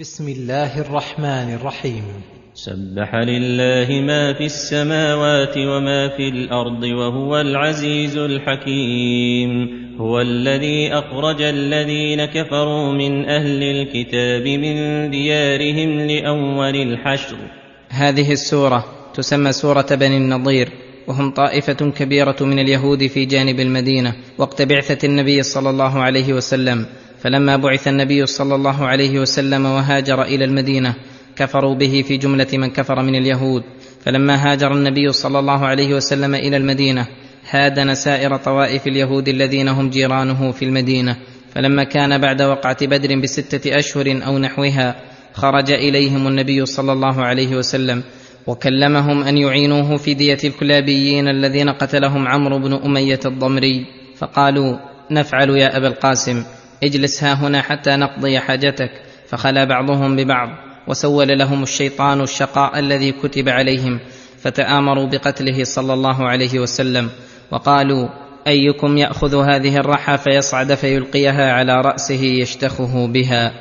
بسم الله الرحمن الرحيم. سبح لله ما في السماوات وما في الأرض وهو العزيز الحكيم. هو الذي أخرج الذين كفروا من أهل الكتاب من ديارهم لأول الحشر. هذه السورة تسمى سورة بني النضير وهم طائفة كبيرة من اليهود في جانب المدينة وقت بعثة النبي صلى الله عليه وسلم. فلما بعث النبي صلى الله عليه وسلم وهاجر إلى المدينة كفروا به في جملة من كفر من اليهود. فلما هاجر النبي صلى الله عليه وسلم إلى المدينة هادن سائر طوائف اليهود الذين هم جيرانه في المدينة. فلما كان بعد وقعة بدر بستة أشهر أو نحوها خرج إليهم النبي صلى الله عليه وسلم وكلمهم أن يعينوه في دية الكلابيين الذين قتلهم عمرو بن أمية الضمري. فقالوا نفعل يا أبا القاسم. اجلس ها هنا حتى نقضي حاجتك. فخلا بعضهم ببعض وسول لهم الشيطان الشقاء الذي كتب عليهم فتآمروا بقتله صلى الله عليه وسلم وقالوا أيكم يأخذ هذه الرحى فيصعد فيلقيها على رأسه يشتخه بها؟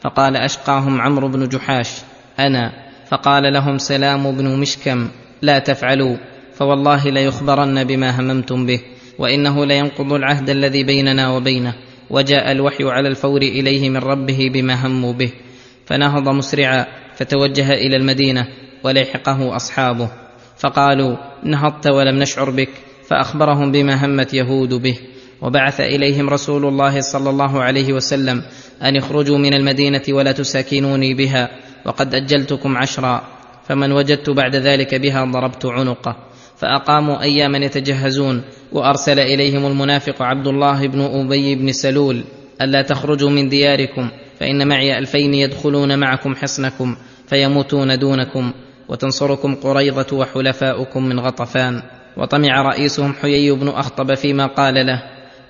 فقال أشقاهم عمرو بن جحاش أنا. فقال لهم سلام بن مشكم لا تفعلوا فوالله ليخبرن بما هممتم به وإنه لينقض العهد الذي بيننا وبينه. وجاء الوحي على الفور إليه من ربه بما هموا به. فنهض مسرعا فتوجه إلى المدينة ولحقه أصحابه. فقالوا نهضت ولم نشعر بك. فأخبرهم بما همت يهود به. وبعث إليهم رسول الله صلى الله عليه وسلم أن اخرجوا من المدينة ولا تساكنوني بها وقد أجلتكم عشرا. فمن وجدت بعد ذلك بها ضربت عنقه. فأقاموا أياما يتجهزون وأرسل إليهم المنافق عبد الله بن أبي بن سلول ألا تخرجوا من دياركم فإن معي ألفين يدخلون معكم حصنكم فيموتون دونكم وتنصركم قريضة وحلفاؤكم من غطفان. وطمع رئيسهم حيي بن أخطب فيما قال له.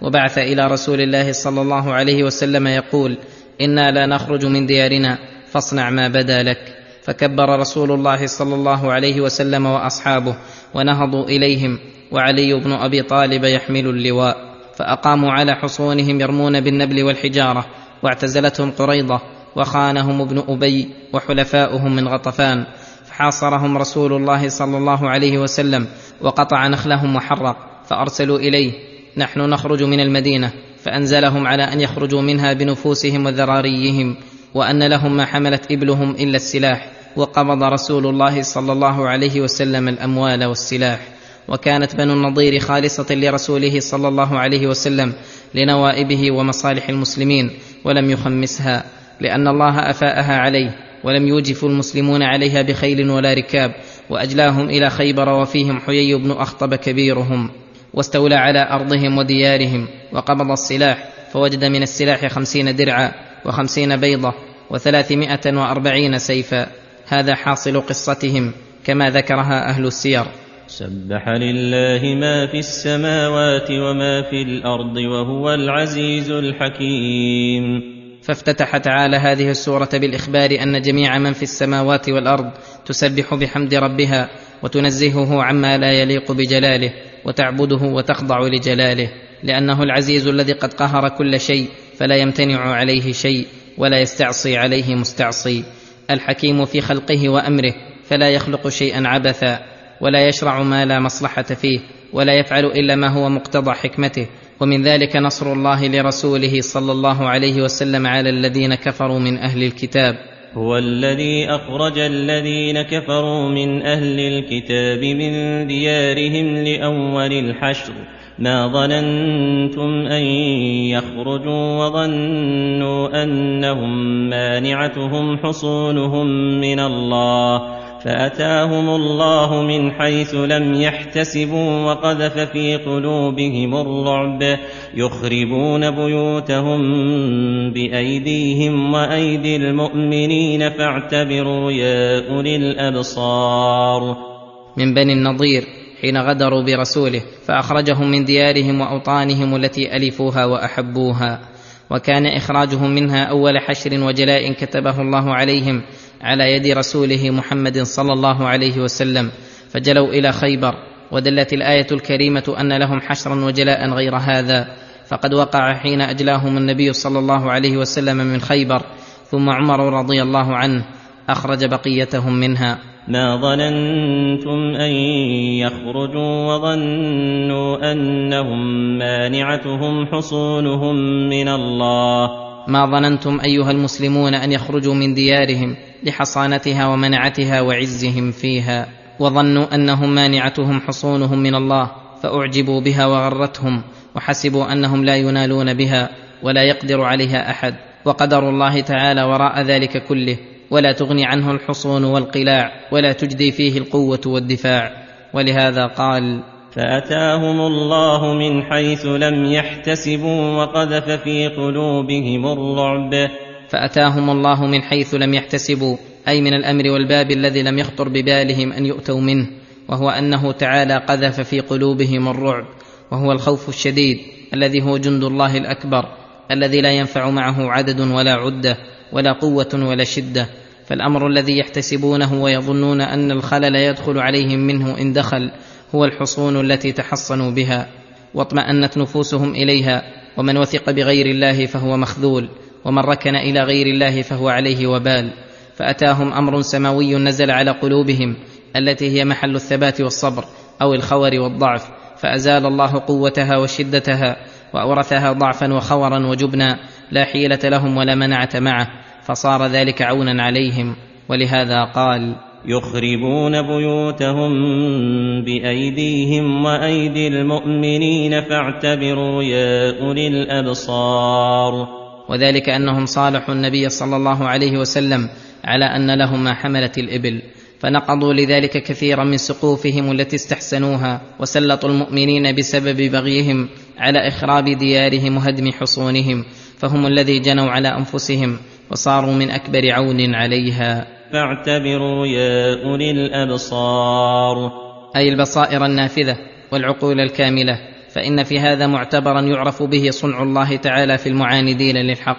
وبعث إلى رسول الله صلى الله عليه وسلم يقول إنا لا نخرج من ديارنا فاصنع ما بدا لك. فكبر رسول الله صلى الله عليه وسلم وأصحابه ونهضوا إليهم وعلي بن أبي طالب يحمل اللواء فأقاموا على حصونهم يرمون بالنبل والحجارة واعتزلتهم قريضة وخانهم ابن أبي وحلفاؤهم من غطفان فحاصرهم رسول الله صلى الله عليه وسلم وقطع نخلهم وحرق فأرسلوا إليه نحن نخرج من المدينة فأنزلهم على أن يخرجوا منها بنفوسهم وذراريهم وأن لهم ما حملت إبلهم إلا السلاح وقبض رسول الله صلى الله عليه وسلم الأموال والسلاح. وكانت بنو النضير خالصة لرسوله صلى الله عليه وسلم لنوائبه ومصالح المسلمين ولم يخمسها لأن الله أفاءها عليه ولم يوجف المسلمون عليها بخيل ولا ركاب وأجلاهم إلى خيبر وفيهم حيي بن أخطب كبيرهم واستولى على أرضهم وديارهم وقبض السلاح فوجد من السلاح خمسين درعا وخمسين بيضة وثلاثمائة وأربعين سيفا هذا حاصل قصتهم كما ذكرها أهل السير. سبح لله ما في السماوات وما في الأرض وهو العزيز الحكيم. فافتتح تعالى هذه السورة بالإخبار أن جميع من في السماوات والأرض تسبح بحمد ربها وتنزهه عما لا يليق بجلاله وتعبده وتخضع لجلاله لأنه العزيز الذي قد قهر كل شيء فلا يمتنع عليه شيء ولا يستعصي عليه مستعصي الحكيم في خلقه وأمره فلا يخلق شيئا عبثا. ولا يشرع ما لا مصلحة فيه ولا يفعل إلا ما هو مقتضى حكمته. ومن ذلك نصر الله لرسوله صلى الله عليه وسلم على الذين كفروا من أهل الكتاب. هو الذي أخرج الذين كفروا من أهل الكتاب من ديارهم لأول الحشر. ما ظننتم أن يخرجوا وظنوا أنهم مانعتهم حصونهم من الله. فأتاهم الله من حيث لم يحتسبوا وقذف في قلوبهم الرعب يخربون بيوتهم بأيديهم وأيدي المؤمنين فاعتبروا يا أولي الأبصار. من بني النضير حين غدروا برسوله فأخرجهم من ديارهم وأوطانهم التي ألفوها وأحبوها وكان إخراجهم منها أول حشر وجلاء كتبه الله عليهم على يد رسوله محمد صلى الله عليه وسلم فجلوا إلى خيبر ودلت الآية الكريمة أن لهم حشرا وجلاء غير هذا فقد وقع حين أجلاهم النبي صلى الله عليه وسلم من خيبر ثم عمر رضي الله عنه أخرج بقيتهم منها. ما ظننتم أن يخرجوا وظنوا أنهم مانعتهم حصونهم من الله ما ظننتم أيها المسلمون أن يخرجوا من ديارهم لحصانتها ومنعتها وعزهم فيها وظنوا أنهم مانعتهم حصونهم من الله فأعجبوا بها وغرتهم وحسبوا أنهم لا ينالون بها ولا يقدر عليها أحد وقدر الله تعالى وراء ذلك كله ولا تغني عنه الحصون والقلاع ولا تجدي فيه القوة والدفاع ولهذا قال فأتاهم الله من حيث لم يحتسبوا وقذف في قلوبهم الرعب. فأتاهم الله من حيث لم يحتسبوا أي من الأمر والباب الذي لم يخطر ببالهم أن يؤتوا منه وهو أنه تعالى قذف في قلوبهم الرعب وهو الخوف الشديد الذي هو جند الله الأكبر الذي لا ينفع معه عدد ولا عدة ولا قوة ولا شدة. فالأمر الذي يحتسبونه ويظنون أن الخلل يدخل عليهم منه إن دخل هو الحصون التي تحصنوا بها واطمأنت نفوسهم إليها ومن وثق بغير الله فهو مخذول ومن ركن إلى غير الله فهو عليه وبال. فأتاهم أمر سماوي نزل على قلوبهم التي هي محل الثبات والصبر أو الخور والضعف. فأزال الله قوتها وشدتها وأورثها ضعفا وخورا وجبنا لا حيلة لهم ولا منعة معه. فصار ذلك عونا عليهم ولهذا قال يخربون بيوتهم بأيديهم وأيدي المؤمنين فاعتبروا يا أولي الأبصار. وذلك أنهم صالحوا النبي صلى الله عليه وسلم على أن لهم ما حملت الإبل فنقضوا لذلك كثيرا من سقوفهم التي استحسنوها وسلطوا المؤمنين بسبب بغيهم على إخراب ديارهم وهدم حصونهم فهم الذي جنوا على أنفسهم وصاروا من أكبر عون عليها. فاعتبروا يا أولي الأبصار. أي البصائر النافذة والعقول الكاملة فإن في هذا معتبرا يعرف به صنع الله تعالى في المعاندين للحق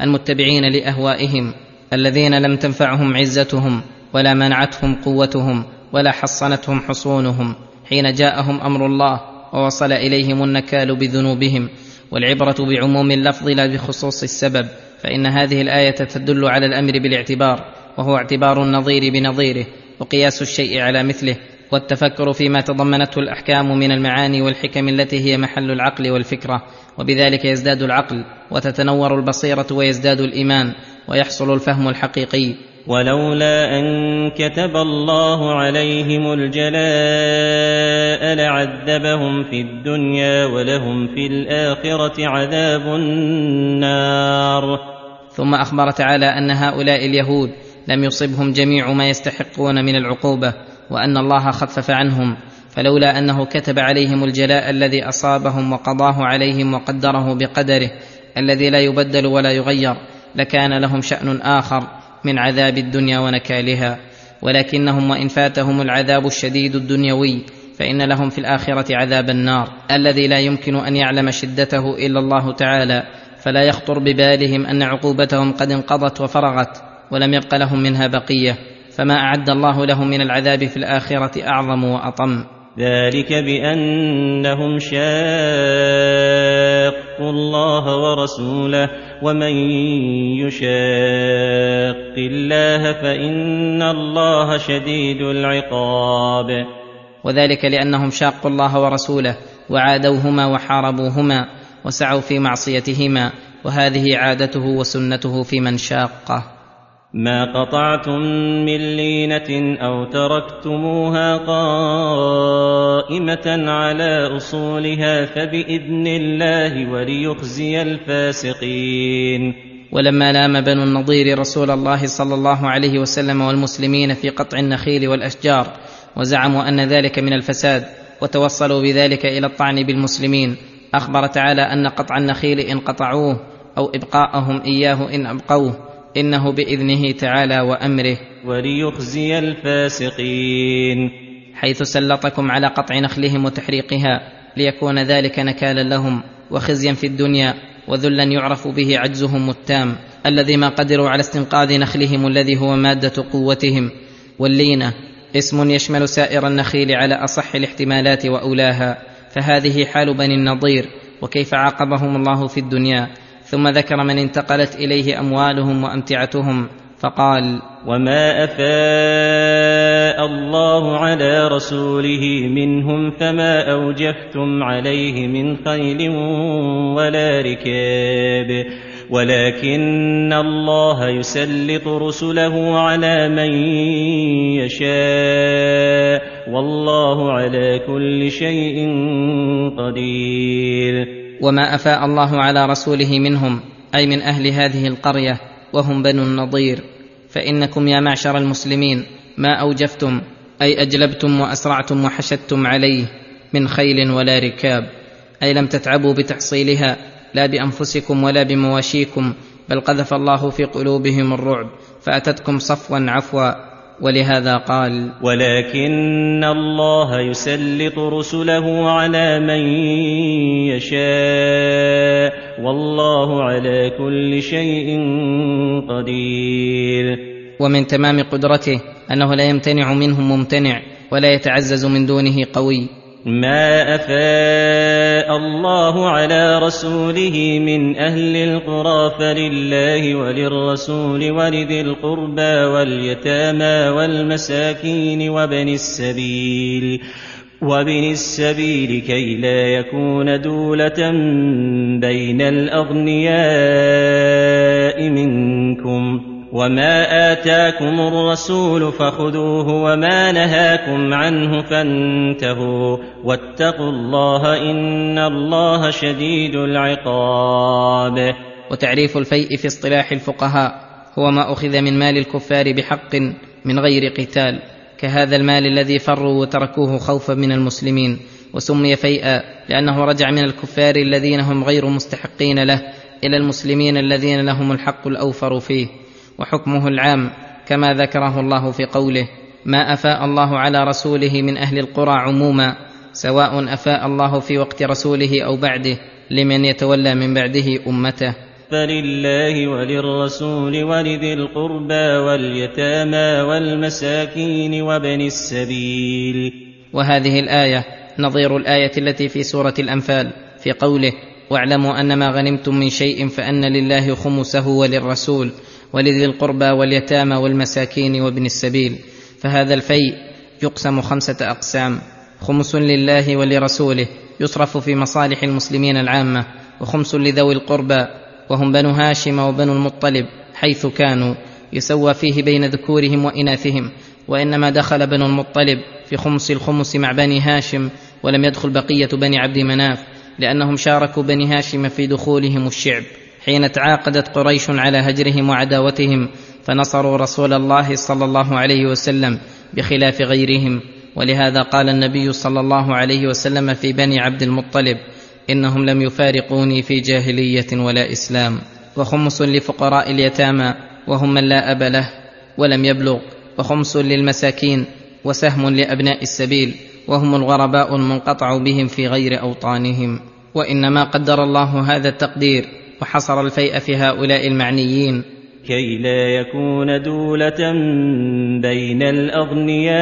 المتبعين لأهوائهم الذين لم تنفعهم عزتهم ولا منعتهم قوتهم ولا حصنتهم حصونهم حين جاءهم أمر الله ووصل إليهم النكال بذنوبهم والعبرة بعموم اللفظ لا بخصوص السبب فإن هذه الآية تدل على الأمر بالاعتبار. وهو اعتبار النظير بنظيره وقياس الشيء على مثله والتفكر فيما تضمنته الأحكام من المعاني والحكم التي هي محل العقل والفكرة. وبذلك يزداد العقل وتتنور البصيرة ويزداد الإيمان ويحصل الفهم الحقيقي. ولولا أن كتب الله عليهم الجلاء لعذبهم في الدنيا ولهم في الآخرة عذاب النار. ثم أخبر تعالى أن هؤلاء اليهود لم يصبهم جميع ما يستحقون من العقوبة وأن الله خفف عنهم فلولا أنه كتب عليهم الجلاء الذي أصابهم وقضاه عليهم وقدره بقدره الذي لا يبدل ولا يغير لكان لهم شأن آخر من عذاب الدنيا ونكالها. ولكنهم وإن فاتهم العذاب الشديد الدنيوي فإن لهم في الآخرة عذاب النار. الذي لا يمكن أن يعلم شدته إلا الله تعالى فلا يخطر ببالهم أن عقوبتهم قد انقضت وفرغت. ولم يبق لهم منها بقية فما أعد الله لهم من العذاب في الآخرة أعظم وأطم. ذلك بأنهم شاقوا الله ورسوله ومن يشاق الله فإن الله شديد العقاب. وذلك لأنهم شاقوا الله ورسوله وعادوهما وحاربوهما وسعوا في معصيتهما وهذه عادته وسنته في من شاقه. ما قطعتم من لينة أو تركتموها قائمة على أصولها فبإذن الله وليخزي الفاسقين. ولما لام بنو النضير رسول الله صلى الله عليه وسلم والمسلمين في قطع النخيل والأشجار وزعموا أن ذلك من الفساد وتوصلوا بذلك إلى الطعن بالمسلمين أخبر تعالى أن قطع النخيل إن قطعوه أو إبقاءهم إياه إن أبقوه. إنه بإذنه تعالى وأمره وليخزي الفاسقين. حيث سلطكم على قطع نخلهم وتحريقها ليكون ذلك نكالا لهم وخزيا في الدنيا وذلا يعرف به عجزهم التام الذي ما قدروا على استنقاذ نخلهم الذي هو مادة قوتهم واللينة اسم يشمل سائر النخيل على أصح الاحتمالات وأولاها فهذه حال بني النضير وكيف عاقبهم الله في الدنيا؟ ثم ذكر من انتقلت إليه أموالهم وأمتعتهم فقال وما افاء الله على رسوله منهم فما اوجفتم عليه من خيل ولا ركاب ولكن الله يسلط رسله على من يشاء والله على كل شيء قدير. وما أفاء الله على رسوله منهم أي من أهل هذه القرية وهم بنو النضير. فإنكم يا معشر المسلمين ما أوجفتم أي أجلبتم وأسرعتم وحشدتم عليه من خيل ولا ركاب. أي لم تتعبوا بتحصيلها لا بأنفسكم ولا بمواشيكم بل قذف الله في قلوبهم الرعب فأتتكم صفوا عفوا. ولهذا قال ولكن الله يسلط رسله على من يشاء والله على كل شيء قدير. ومن تمام قدرته أنه لا يمتنع منهم ممتنع ولا يتعزز من دونه قوي. ما افاء الله على رسوله من أهل القرى فلله وللرسول ولذي القربى واليتامى والمساكين وابن السبيل وابن السبيل كي لا يكون دوله بين الاغنياء منكم وما آتاكم الرسول فخذوه وما نهاكم عنه فانتهوا واتقوا الله إن الله شديد العقاب. وتعريف الفيء في اصطلاح الفقهاء هو ما أخذ من مال الكفار بحق من غير قتال كهذا المال الذي فروا وتركوه خوفا من المسلمين وسمي فيئا لأنه رجع من الكفار الذين هم غير مستحقين له إلى المسلمين الذين لهم الحق الأوفر فيه وحكمه العام كما ذكره الله في قوله ما أفاء الله على رسوله من أهل القرى عموما سواء أفاء الله في وقت رسوله أو بعده لمن يتولى من بعده أمته. فلله وللرسول ولذي القربى واليتامى والمساكين وابن السبيل. وهذه الآية نظير الآية التي في سورة الأنفال في قوله واعلموا أن ما غنمتم من شيء فأن لله خمسه وللرسول. ولذي القربى واليتامى والمساكين وابن السبيل فهذا الفيء يقسم خمسة أقسام خمس لله ولرسوله يصرف في مصالح المسلمين العامة وخمس لذوي القربى وهم بنو هاشم وبنو المطلب حيث كانوا يسوى فيه بين ذكورهم وإناثهم وإنما دخل بنو المطلب في خمس الخمس مع بني هاشم ولم يدخل بقية بني عبد مناف لأنهم شاركوا بني هاشم في دخولهم الشعب. حين تعاقدت قريش على هجرهم وعداوتهم فنصروا رسول الله صلى الله عليه وسلم بخلاف غيرهم. ولهذا قال النبي صلى الله عليه وسلم في بني عبد المطلب إنهم لم يفارقوني في جاهلية ولا إسلام. وخمس لفقراء اليتامى وهم من لا أب له ولم يبلغ. وخمس للمساكين وسهم لأبناء السبيل وهم الغرباء المنقطع بهم في غير أوطانهم. وإنما قدر الله هذا التقدير وحصر الفيء في هؤلاء المعنيين. كي لا يكون دولة بين الأغنياء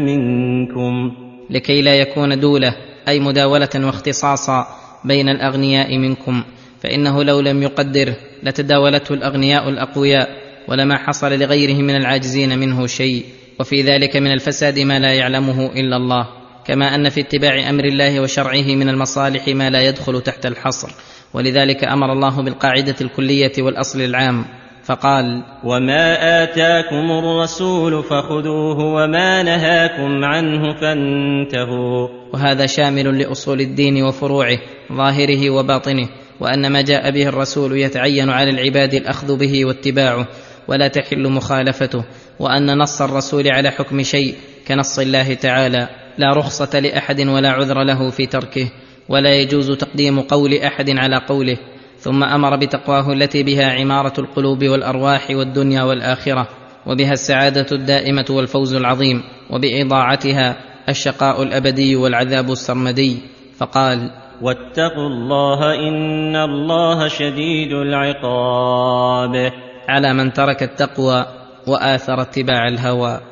منكم. لكي لا يكون دولة أي مداولة واختصاصا بين الأغنياء منكم فإنه لو لم يقدره لتداولته الأغنياء الأقوياء ولما حصل لغيره من العاجزين منه شيء وفي ذلك من الفساد ما لا يعلمه إلا الله. كما أن في اتباع أمر الله وشرعه من المصالح ما لا يدخل تحت الحصر. ولذلك أمر الله بالقاعدة الكلية والأصل العام فقال وما اتاكم الرسول فخذوه وما نهاكم عنه فانتهوا. وهذا شامل لأصول الدين وفروعه ظاهره وباطنه وأن ما جاء به الرسول يتعين على العباد الأخذ به واتباعه ولا تحل مخالفته وأن نص الرسول على حكم شيء كنص الله تعالى لا رخصة لأحد ولا عذر له في تركه. ولا يجوز تقديم قول أحد على قوله ثم أمر بتقواه التي بها عمارة القلوب والأرواح والدنيا والآخرة وبها السعادة الدائمة والفوز العظيم وبإضاعتها الشقاء الأبدي والعذاب السرمدي. فقال واتقوا الله إن الله شديد العقاب. على من ترك التقوى وآثر اتباع الهوى.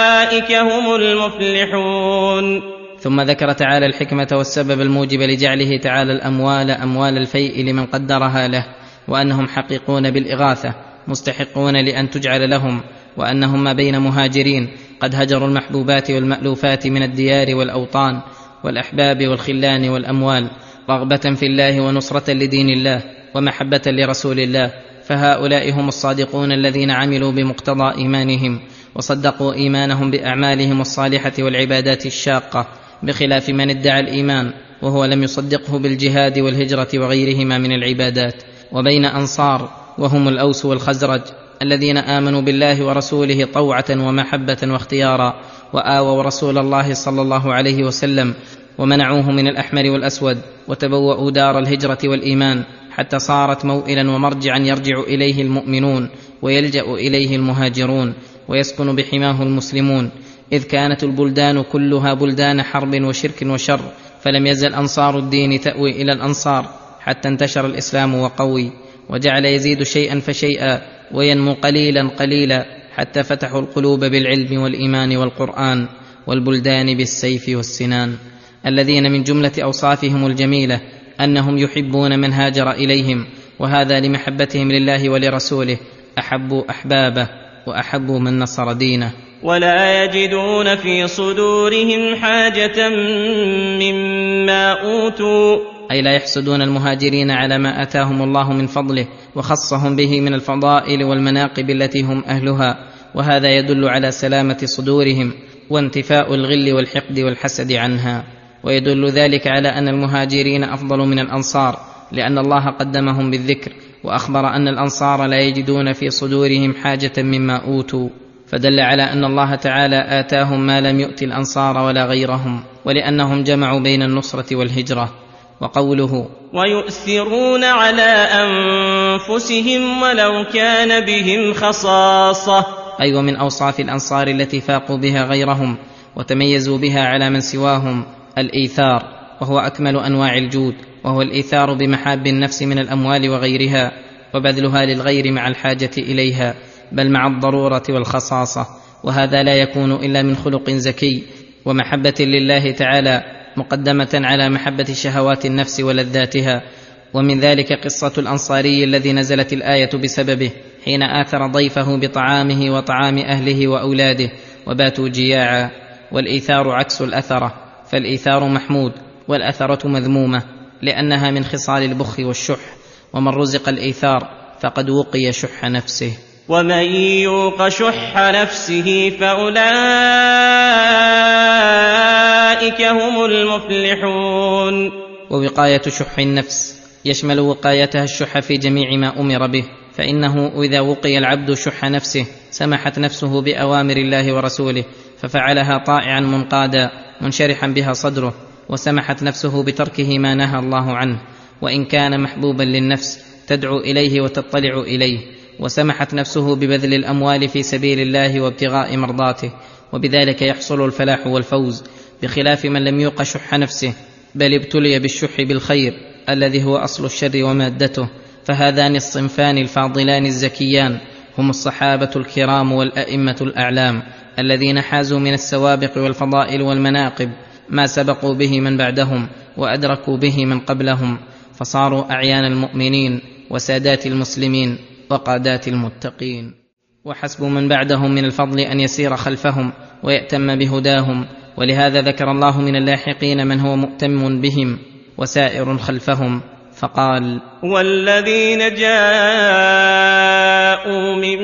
فاولئك هم المفلحون. ثم ذكر تعالى الحكمة والسبب الموجب لجعله تعالى الأموال أموال الفيء لمن قدرها له وأنهم حقيقون بالإغاثة مستحقون لأن تجعل لهم وأنهم ما بين مهاجرين قد هجروا المحبوبات والمألوفات من الديار والأوطان والأحباب والخلان والأموال رغبة في الله ونصرة لدين الله ومحبة لرسول الله فهؤلاء هم الصادقون الذين عملوا بمقتضى إيمانهم وصدقوا إيمانهم بأعمالهم الصالحة والعبادات الشاقة بخلاف من ادعى الإيمان وهو لم يصدقه بالجهاد والهجرة وغيرهما من العبادات وبين أنصار وهم الأوس والخزرج الذين آمنوا بالله ورسوله طوعة ومحبة واختيارا وآووا رسول الله صلى الله عليه وسلم ومنعوه من الأحمر والأسود وتبوأوا دار الهجرة والإيمان حتى صارت موئلا ومرجعا يرجع إليه المؤمنون ويلجأ إليه المهاجرون ويسكن بحماه المسلمون. إذ كانت البلدان كلها بلدان حرب وشرك وشر فلم يزل أنصار الدين تأوي إلى الأنصار حتى انتشر الإسلام وقوي. وجعل يزيد شيئا فشيئا وينمو قليلا قليلا حتى فتحوا القلوب بالعلم والإيمان والقرآن والبلدان بالسيف والسنان. الذين من جملة أوصافهم الجميلة أنهم يحبون من هاجر إليهم وهذا لمحبتهم لله ولرسوله احبوا أحبابه. واحبوا من نصر دينه. ولا يجدون في صدورهم حاجة مما أوتوا. أي لا يحسدون المهاجرين على ما آتاهم الله من فضله وخصهم به من الفضائل والمناقب التي هم أهلها وهذا يدل على سلامة صدورهم وانتفاء الغل والحقد والحسد عنها. ويدل ذلك على أن المهاجرين أفضل من الأنصار لأن الله قدمهم بالذكر وأخبر أن الأنصار لا يجدون في صدورهم حاجة مما أوتوا فدل على أن الله تعالى آتاهم ما لم يؤت الأنصار ولا غيرهم ولأنهم جمعوا بين النصرة والهجرة. وقوله ويؤثرون على أنفسهم ولو كان بهم خصاصة. أي أيوة ومن أوصاف الأنصار التي فاقوا بها غيرهم وتميزوا بها على من سواهم الإيثار وهو أكمل أنواع الجود. وهو الإيثار بمحاب النفس من الأموال وغيرها وبذلها للغير مع الحاجة إليها بل مع الضرورة والخصاصة وهذا لا يكون إلا من خلق زكي ومحبة لله تعالى مقدمة على محبة شهوات النفس ولذاتها. ومن ذلك قصة الأنصاري الذي نزلت الآية بسببه حين آثر ضيفه بطعامه وطعام أهله وأولاده وباتوا جياعا والإيثار عكس الاثره فالإيثار محمود والأثرة مذمومة. لأنها من خصال البخ والشح ومن رزق الإيثار فقد وقي شح نفسه. ومن يوق شح نفسه فأولئك هم المفلحون. ووقاية شح النفس يشمل وقايتها الشح في جميع ما أمر به فإنه إذا وقي العبد شح نفسه سمحت نفسه بأوامر الله ورسوله ففعلها طائعا منقادا منشرحا بها صدره. وسمحت نفسه بتركه ما نهى الله عنه وإن كان محبوبا للنفس تدعو إليه وتطلع إليه وسمحت نفسه ببذل الأموال في سبيل الله وابتغاء مرضاته وبذلك يحصل الفلاح والفوز بخلاف من لم يوق شح نفسه بل ابتلي بالشح بالخير الذي هو أصل الشر ومادته فهذان الصنفان الفاضلان الزكيان هم الصحابة الكرام والأئمة الأعلام الذين حازوا من السوابق والفضائل والمناقب ما سبقوا به من بعدهم وأدركوا به من قبلهم فصاروا أعيان المؤمنين وسادات المسلمين وقادات المتقين. وحسب من بعدهم من الفضل أن يسير خلفهم ويأتم بهداهم ولهذا ذكر الله من اللاحقين من هو مؤتم بهم وسائر خلفهم. فقال والذين جاءوا من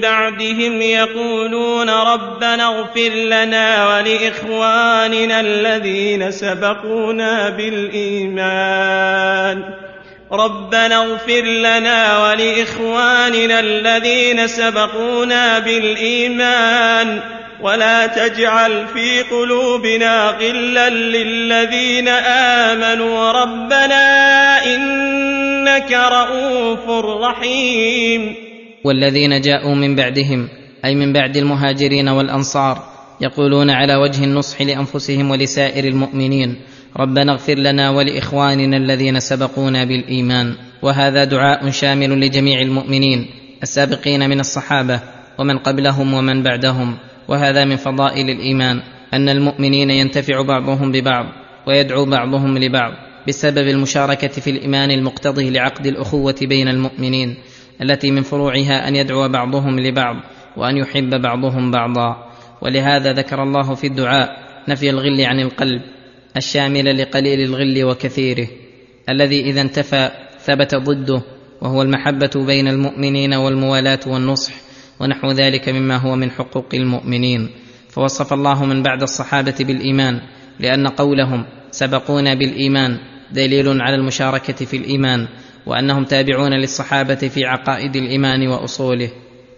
بعدهم يقولون ربنا اغفر لنا ولإخواننا الذين سبقونا بالإيمان. ربنا اغفر لنا ولإخواننا الذين سبقونا بالإيمان. ولا تجعل في قلوبنا غلا للذين آمنوا. ربنا إنك رؤوف رحيم. والذين جاءوا من بعدهم أي من بعد المهاجرين والأنصار يقولون على وجه النصح لأنفسهم ولسائر المؤمنين ربنا اغفر لنا ولإخواننا الذين سبقونا بالإيمان. وهذا دعاء شامل لجميع المؤمنين السابقين من الصحابة ومن قبلهم ومن بعدهم. وهذا من فضائل الإيمان أن المؤمنين ينتفع بعضهم ببعض ويدعو بعضهم لبعض بسبب المشاركة في الإيمان المقتضي لعقد الأخوة بين المؤمنين التي من فروعها أن يدعو بعضهم لبعض وأن يحب بعضهم بعضا. ولهذا ذكر الله في الدعاء نفي الغل عن القلب الشامل لقليل الغل وكثيره الذي إذا انتفى ثبت ضده وهو المحبة بين المؤمنين والموالاة والنصح. ونحو ذلك مما هو من حقوق المؤمنين. فوصف الله من بعد الصحابة بالإيمان لأن قولهم سبقونا بالإيمان دليل على المشاركة في الإيمان وأنهم تابعون للصحابة في عقائد الإيمان وأصوله.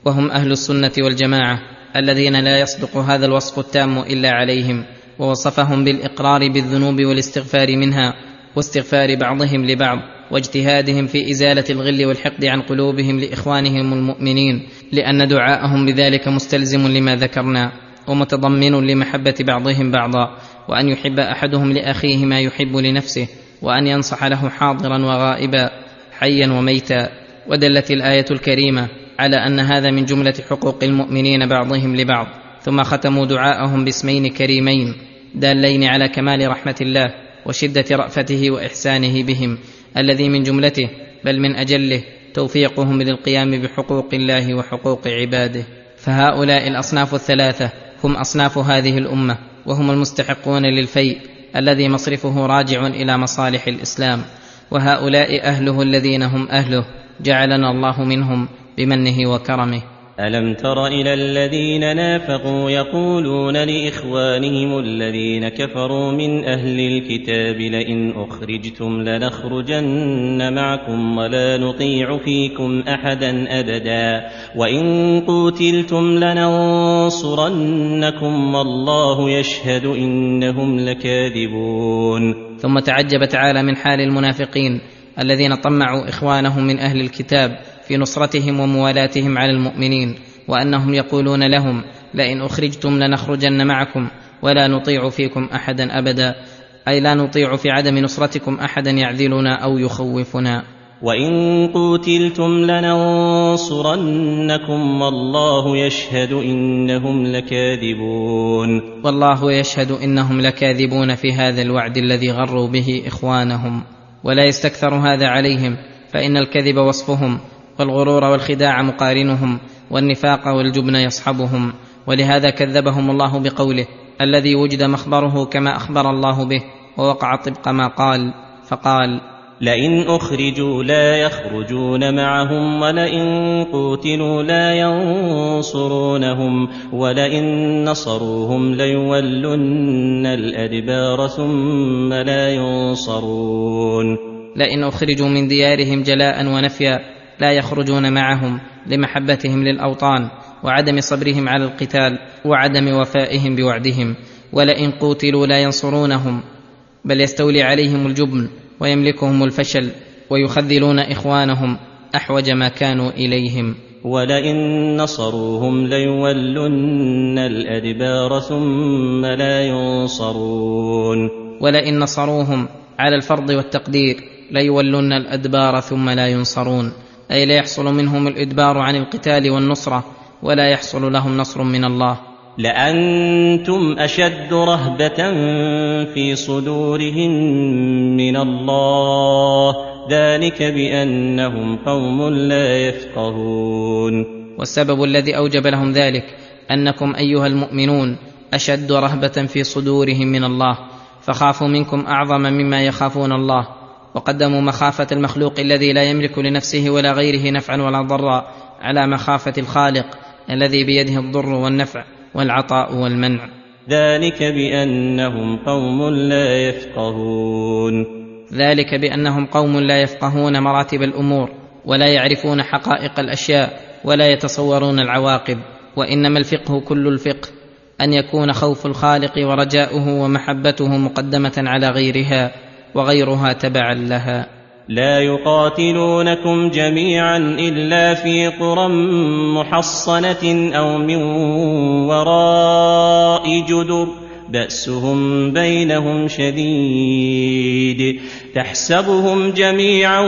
وهم أهل السنة والجماعة الذين لا يصدق هذا الوصف التام إلا عليهم. ووصفهم بالإقرار بالذنوب والاستغفار منها واستغفار بعضهم لبعض. واجتهادهم في إزالة الغل والحقد عن قلوبهم لإخوانهم المؤمنين لأن دعاءهم بذلك مستلزم لما ذكرنا ومتضمن لمحبة بعضهم بعضا وأن يحب أحدهم لأخيه ما يحب لنفسه وأن ينصح له حاضرا وغائبا حيا وميتا. ودلت الآية الكريمة على أن هذا من جملة حقوق المؤمنين بعضهم لبعض. ثم ختموا دعاءهم باسمين كريمين دالين على كمال رحمة الله وشدة رأفته وإحسانه بهم. الذي من جملته بل من أجله توفيقهم للقيام بحقوق الله وحقوق عباده. فهؤلاء الأصناف الثلاثة هم أصناف هذه الأمة وهم المستحقون للفيء الذي مصرفه راجع إلى مصالح الإسلام. وهؤلاء أهله الذين هم أهله جعلنا الله منهم بمنه وكرمه. ألم تر إلى الذين نافقوا يقولون لإخوانهم الذين كفروا من أهل الكتاب لئن أخرجتم لنخرجن معكم ولا نطيع فيكم أحدا أبدا وإن قوتلتم لننصرنكم والله يشهد إنهم لكاذبون ثم تعجب تعالى من حال المنافقين الذين طمعوا إخوانهم من أهل الكتاب في نصرتهم وموالاتهم على المؤمنين وأنهم يقولون لهم لئن أخرجتم لنخرجن معكم ولا نطيع فيكم أحدا أبدا. أي لا نطيع في عدم نصرتكم أحدا يعذلنا أو يخوفنا. وإن قوتلتم لننصرنكم والله يشهد إنهم لكاذبون. والله يشهد إنهم لكاذبون في هذا الوعد الذي غروا به إخوانهم. ولا يستكثر هذا عليهم فإن الكذب وصفهم. والغرور والخداع مقارنهم والنفاق والجبن يصحبهم ولهذا كذبهم الله بقوله الذي وجد مخبره كما أخبر الله به ووقع طبق ما قال فقال لئن أخرجوا لا يخرجون معهم ولئن قوتلوا لا ينصرونهم ولئن نصروهم ليولن الأدبار ثم لا ينصرون. لئن أخرجوا من ديارهم جلاء ونفيا لا يخرجون معهم لمحبتهم للأوطان وعدم صبرهم على القتال وعدم وفائهم بوعدهم ولئن قوتلوا لا ينصرونهم بل يستولي عليهم الجبن ويملكهم الفشل ويخذلون إخوانهم أحوج ما كانوا إليهم. ولئن نصروهم ليولن الأدبار ثم لا ينصرون. ولئن نصروهم على الفرض والتقدير ليولن الأدبار ثم لا ينصرون. أي لا يحصل منهم الإدبار عن القتال والنصرة ولا يحصل لهم نصر من الله. لأنتم أشد رهبة في صدورهم من الله. ذلك بأنهم قوم لا يفقهون. والسبب الذي أوجب لهم ذلك أنكم أيها المؤمنون أشد رهبة في صدورهم من الله. فخافوا منكم أعظم مما يخافون الله. وقدموا مخافة المخلوق الذي لا يملك لنفسه ولا غيره نفعا ولا ضرا على مخافة الخالق الذي بيده الضر والنفع والعطاء والمنع. ذلك بأنهم قوم لا يفقهون. ذلك بأنهم قوم لا يفقهون مراتب الأمور ولا يعرفون حقائق الأشياء ولا يتصورون العواقب وإنما الفقه كل الفقه أن يكون خوف الخالق ورجاؤه ومحبته مقدمة على غيرها. وغيرها تبعا لها. لا يقاتلونكم جميعا إلا في قرى محصنة أو من وراء جدر بأسهم بينهم شديد. تحسبهم جميعا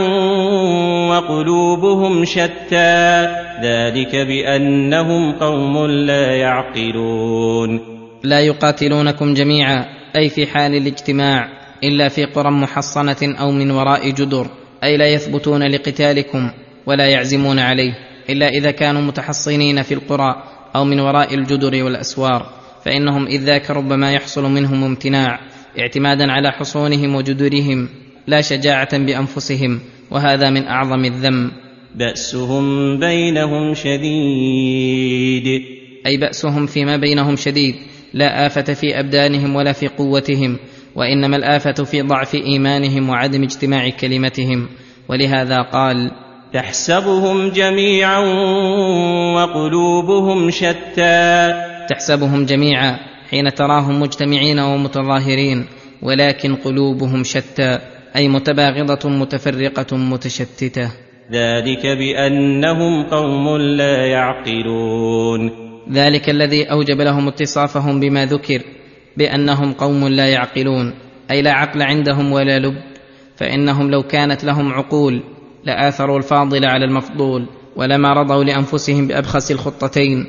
وقلوبهم شتى ذلك بأنهم قوم لا يعقلون. لا يقاتلونكم جميعا أي في حال الاجتماع. إلا في قرى محصنة أو من وراء جدر أي لا يثبتون لقتالكم ولا يعزمون عليه إلا إذا كانوا متحصنين في القرى أو من وراء الجدر والأسوار فإنهم اذ ذاك ربما يحصل منهم امتناع اعتمادا على حصونهم وجدرهم لا شجاعة بأنفسهم وهذا من أعظم الذم بأسهم بينهم شديد. أي بأسهم فيما بينهم شديد لا آفة في أبدانهم ولا في قوتهم وإنما الآفة في ضعف إيمانهم وعدم اجتماع كلمتهم. ولهذا قال تحسبهم جميعا وقلوبهم شتى. تحسبهم جميعا حين تراهم مجتمعين ومتظاهرين ولكن قلوبهم شتى أي متباغضة متفرقة متشتتة. ذلك بأنهم قوم لا يعقلون. ذلك الذي أوجب لهم اتصافهم بما ذكر بأنهم قوم لا يعقلون أي لا عقل عندهم ولا لب فإنهم لو كانت لهم عقول لآثروا الفاضل على المفضول ولما رضوا لأنفسهم بأبخس الخطتين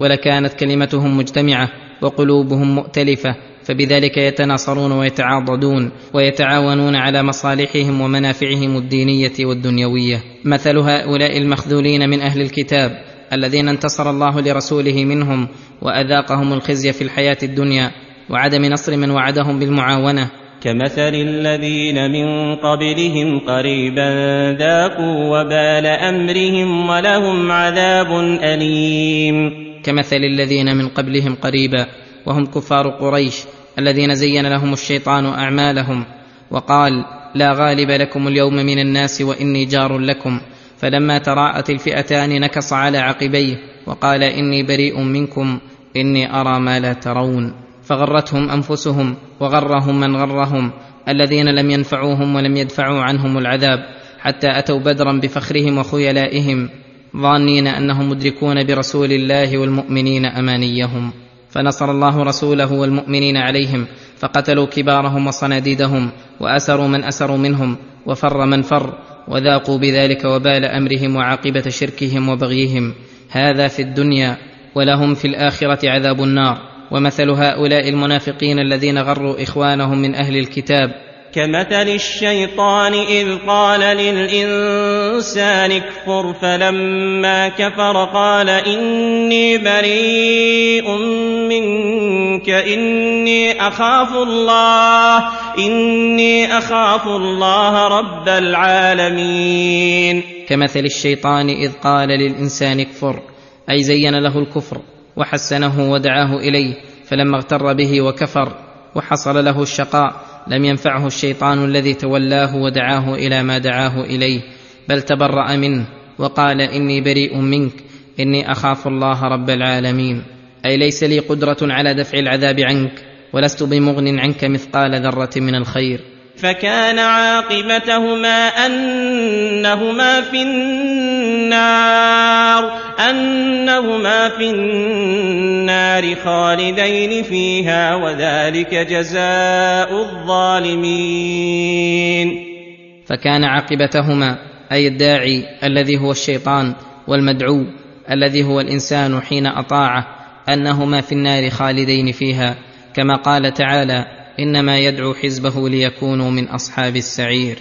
ولكانت كلمتهم مجتمعة وقلوبهم مؤتلفة فبذلك يتناصرون ويتعاضدون ويتعاونون على مصالحهم ومنافعهم الدينية والدنيوية. مثل هؤلاء المخذولين من أهل الكتاب الذين انتصر الله لرسوله منهم وأذاقهم الخزي في الحياة الدنيا وعدم نصر من وعدهم بالمعاونة. كمثل الذين من قبلهم قريبا ذاقوا وبال أمرهم ولهم عذاب أليم. كمثل الذين من قبلهم قريبا وهم كفار قريش الذين زين لهم الشيطان أعمالهم وقال لا غالب لكم اليوم من الناس وإني جار لكم. فلما تراءت الفئتان نكص على عقبيه وقال إني بريء منكم إني أرى ما لا ترون. فغرتهم أنفسهم وغرهم من غرهم الذين لم ينفعوهم ولم يدفعوا عنهم العذاب حتى أتوا بدرا بفخرهم وخيلائهم ظانين أنهم مدركون برسول الله والمؤمنين أمانيهم فنصر الله رسوله والمؤمنين عليهم فقتلوا كبارهم وصناديدهم وأسروا من أسروا منهم وفر من فر وذاقوا بذلك وبال أمرهم وعاقبة شركهم وبغيهم هذا في الدنيا ولهم في الآخرة عذاب النار ومثل هؤلاء المنافقين الذين غروا إخوانهم من أهل الكتاب. كمثل الشيطان إذ قال للإنسان اكفر فلما كفر قال إني بريء منك إني أخاف الله إني أخاف الله رب العالمين. كمثل الشيطان إذ قال للإنسان اكفر أي زين له الكفر. وحسنه ودعاه إليه فلما اغتر به وكفر وحصل له الشقاء لم ينفعه الشيطان الذي تولاه ودعاه إلى ما دعاه إليه بل تبرأ منه وقال إني بريء منك إني أخاف الله رب العالمين. أي ليس لي قدرة على دفع العذاب عنك ولست بمغن عنك مثقال ذرة من الخير. فكان عاقبتهما أنهما في النار أنهما في النار خالدين فيها وذلك جزاء الظالمين. فكان عاقبتهما أي الداعي الذي هو الشيطان والمدعو الذي هو الإنسان حين أطاعه أنهما في النار خالدين فيها كما قال تعالى إنما يدعو حزبه ليكونوا من أصحاب السعير.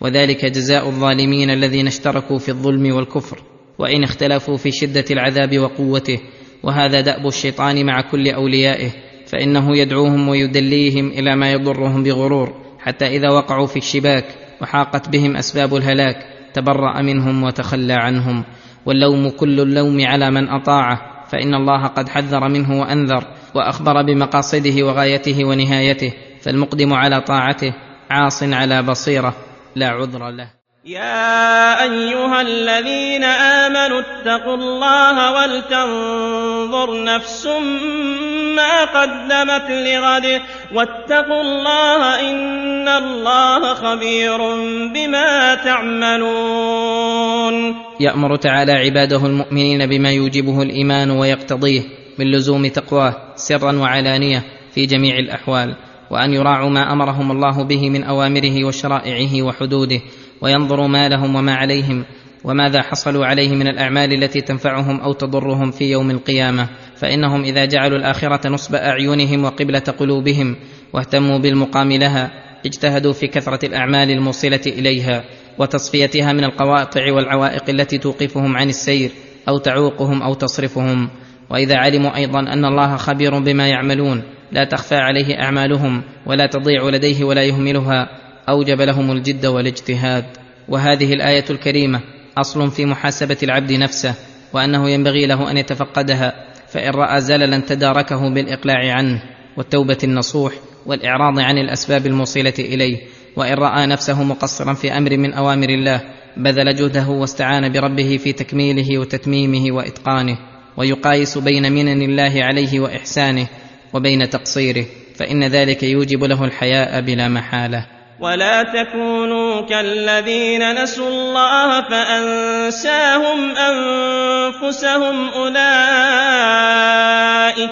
وذلك جزاء الظالمين الذين اشتركوا في الظلم والكفر. وإن اختلفوا في شدة العذاب وقوته. وهذا دأب الشيطان مع كل أوليائه. فإنه يدعوهم ويدليهم إلى ما يضرهم بغرور. حتى إذا وقعوا في الشباك وحاقت بهم أسباب الهلاك تبرأ منهم وتخلى عنهم. واللوم كل اللوم على من أطاعه. فإن الله قد حذر منه وأنذر. وأخبر بمقاصده وغايته ونهايته فالمقدم على طاعته عاص على بصيرة لا عذر له. يا أيها الذين آمنوا اتقوا الله ولتنظر نفس ما قدمت لغد. واتقوا الله إن الله خبير بما تعملون. يأمر تعالى عباده المؤمنين بما يوجبه الإيمان ويقتضيه من لزوم تقواه سرا وعلانية في جميع الأحوال وأن يراعوا ما أمرهم الله به من أوامره وشرائعه وحدوده وينظروا ما لهم وما عليهم وماذا حصلوا عليه من الأعمال التي تنفعهم أو تضرهم في يوم القيامة. فإنهم إذا جعلوا الآخرة نصب أعينهم وقبلة قلوبهم واهتموا بالمقام لها اجتهدوا في كثرة الأعمال الموصلة إليها وتصفيتها من القواطع والعوائق التي توقفهم عن السير أو تعوقهم أو تصرفهم. وإذا علموا أيضا أن الله خبير بما يعملون لا تخفى عليه أعمالهم ولا تضيع لديه ولا يهملها أوجب لهم الجد والاجتهاد. وهذه الآية الكريمة أصل في محاسبة العبد نفسه وأنه ينبغي له أن يتفقدها فإن رأى زللا تداركه بالإقلاع عنه والتوبة النصوح والإعراض عن الأسباب الموصلة إليه. وإن رأى نفسه مقصرا في أمر من أوامر الله بذل جهده واستعان بربه في تكميله وتتميمه وإتقانه. ويقايس بين منن الله عليه وإحسانه وبين تقصيره فإن ذلك يوجب له الحياء بلا محالة. ولا تكونوا كالذين نسوا الله فأنساهم أنفسهم أولئك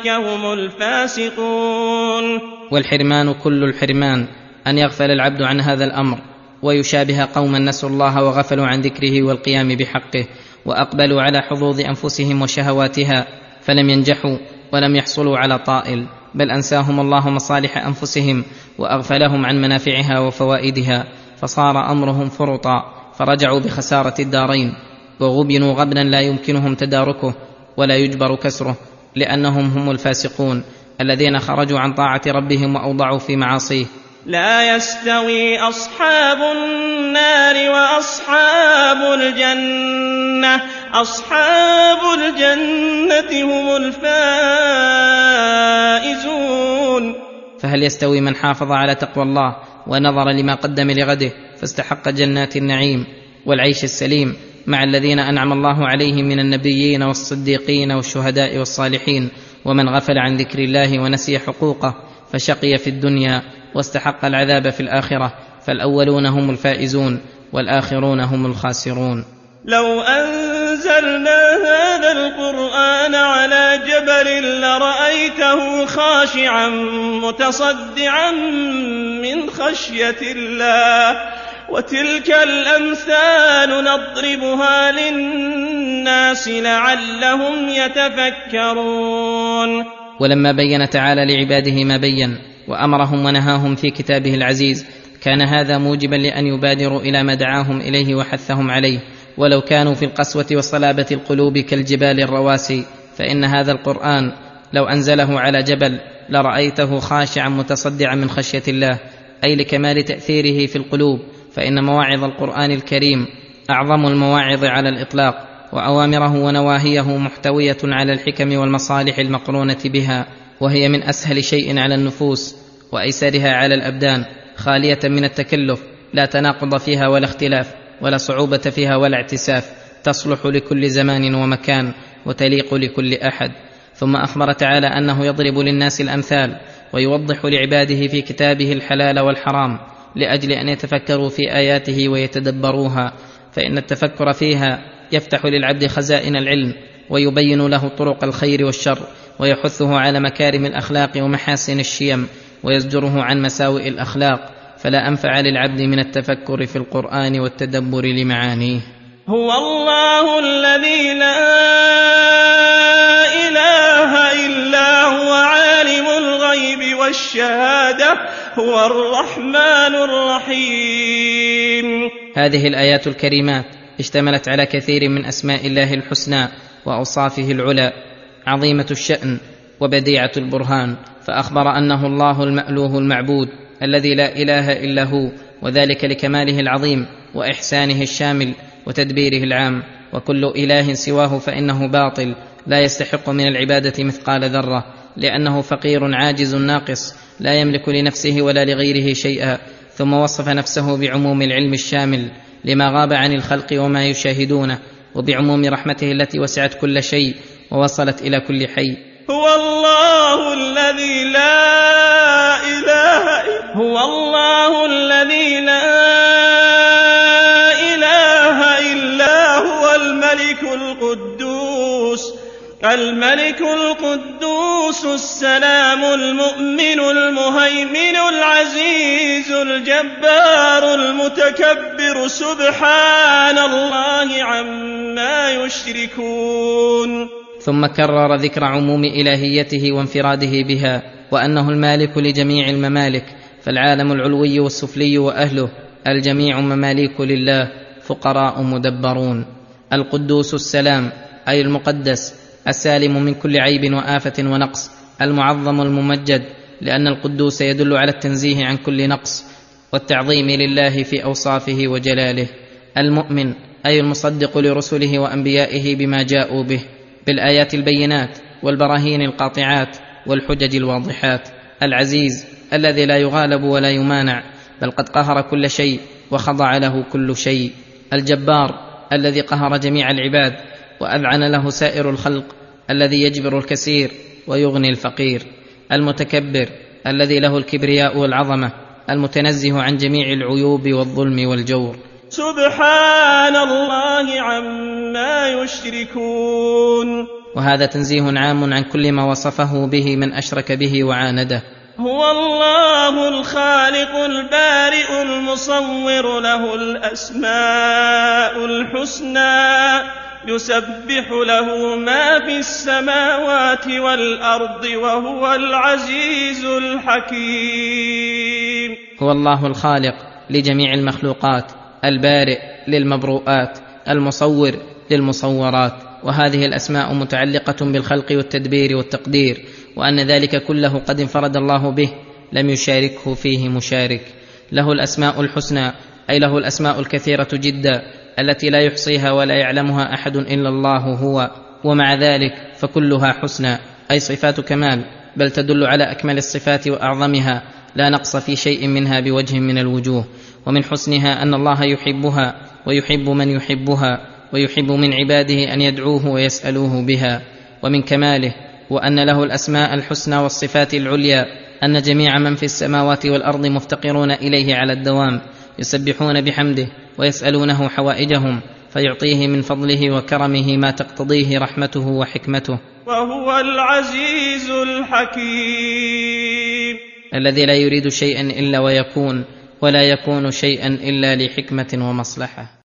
هم الفاسقون. والحرمان كل الحرمان أن يغفل العبد عن هذا الأمر ويشابه قوما نسوا الله وغفلوا عن ذكره والقيام بحقه. وأقبلوا على حظوظ أنفسهم وشهواتها فلم ينجحوا ولم يحصلوا على طائل بل أنساهم الله مصالح أنفسهم وأغفلهم عن منافعها وفوائدها فصار أمرهم فرطا فرجعوا بخسارة الدارين وغبنوا غبنا لا يمكنهم تداركه ولا يجبر كسره لأنهم هم الفاسقون الذين خرجوا عن طاعة ربهم وأوضعوا في معاصيه. لا يستوي أصحاب النار وأصحاب الجنة. أصحاب الجنة هم الفائزون. فهل يستوي من حافظ على تقوى الله ونظر لما قدم لغده فاستحق جنات النعيم والعيش السليم مع الذين أنعم الله عليهم من النبيين والصديقين والشهداء والصالحين. ومن غفل عن ذكر الله ونسي حقوقه فشقي في الدنيا واستحق العذاب في الآخرة فالأولون هم الفائزون والآخرون هم الخاسرون. لو أنزلنا هذا القرآن على جبل لرأيته خاشعا متصدعا من خشية الله وتلك الأمثال نضربها للناس لعلهم يتفكرون. ولما بين تعالى لعباده ما بين وأمرهم ونهاهم في كتابه العزيز. كان هذا موجبا لأن يبادروا إلى ما دعاهم إليه وحثهم عليه. ولو كانوا في القسوة وصلابة القلوب كالجبال الرواسي فإن هذا القرآن لو أنزله على جبل لرأيته خاشعا متصدعا من خشية الله. أي لكمال تأثيره في القلوب فإن مواعظ القرآن الكريم أعظم المواعظ على الإطلاق وأوامره ونواهيه محتوية على الحكم والمصالح المقرونة بها. وهي من أسهل شيء على النفوس وأيسرها على الأبدان خالية من التكلف لا تناقض فيها ولا اختلاف ولا صعوبة فيها ولا اعتساف تصلح لكل زمان ومكان وتليق لكل أحد. ثم أخبر تعالى أنه يضرب للناس الأمثال ويوضح لعباده في كتابه الحلال والحرام لأجل أن يتفكروا في آياته ويتدبروها فإن التفكر فيها يفتح للعبد خزائن العلم ويبين له طرق الخير والشر ويحثه على مكارم الأخلاق ومحاسن الشيم ويزجره عن مساوئ الأخلاق فلا أنفع للعبد من التفكر في القرآن والتدبر لمعانيه. هو الله الذي لا إله إلا هو عالم الغيب والشهادة هو الرحمن الرحيم. هذه الآيات الكريمات اشتملت على كثير من أسماء الله الحسنى وأوصافه العلى عظيمة الشأن وبديعة البرهان فأخبر أنه الله المألوه المعبود الذي لا إله إلا هو وذلك لكماله العظيم وإحسانه الشامل وتدبيره العام وكل إله سواه فإنه باطل لا يستحق من العبادة مثقال ذرة لأنه فقير عاجز ناقص لا يملك لنفسه ولا لغيره شيئا ثم وصف نفسه بعموم العلم الشامل لما غاب عن الخلق وما يشاهدونه وبعموم رحمته التي وسعت كل شيء ووصلت إلى كل حي. هو الله الذي لا إله إلا هو. الله الذي لا إله إلا هو. الملك القدوس الملك القدوس السلام المؤمن المهيمن العزيز الجبار المتكبر. سبحان الله عما يشركون. ثم كرر ذكر عموم إلهيته وانفراده بها وأنه المالك لجميع الممالك فالعالم العلوي والسفلي وأهله الجميع مماليك لله فقراء مدبرون. القدوس السلام أي المقدس السالم من كل عيب وآفة ونقص المعظم الممجد لأن القدوس يدل على التنزيه عن كل نقص والتعظيم لله في أوصافه وجلاله. المؤمن أي المصدق لرسله وأنبيائه بما جاءوا به. بالآيات البينات والبراهين القاطعات والحجج الواضحات. العزيز الذي لا يغالب ولا يمانع بل قد قهر كل شيء وخضع له كل شيء. الجبار الذي قهر جميع العباد وأذعن له سائر الخلق الذي يجبر الكثير ويغني الفقير. المتكبر الذي له الكبرياء والعظمة المتنزه عن جميع العيوب والظلم والجور. سبحان الله عما يشركون. وهذا تنزيه عام عن كل ما وصفه به من أشرك به وعانده. هو الله الخالق البارئ المصور له الأسماء الحسنى يسبح له ما في السماوات والأرض وهو العزيز الحكيم. هو الله الخالق لجميع المخلوقات. البارئ للمبروءات المصور للمصورات وهذه الأسماء متعلقة بالخلق والتدبير والتقدير وأن ذلك كله قد انفرد الله به لم يشاركه فيه مشارك. له الأسماء الحسنى أي له الأسماء الكثيرة جدا التي لا يحصيها ولا يعلمها أحد إلا الله هو ومع ذلك فكلها حسنى. أي صفات كمال بل تدل على أكمل الصفات وأعظمها لا نقص في شيء منها بوجه من الوجوه. ومن حسنها أن الله يحبها ويحب من يحبها ويحب من عباده أن يدعوه ويسألوه بها. ومن كماله وأن له الأسماء الحسنى والصفات العليا أن جميع من في السماوات والأرض مفتقرون إليه على الدوام يسبحون بحمده ويسألونه حوائجهم فيعطيه من فضله وكرمه ما تقتضيه رحمته وحكمته. وهو العزيز الحكيم. الذي لا يريد شيئا إلا ويكون ولا يكون شيئا إلا لحكمة ومصلحة.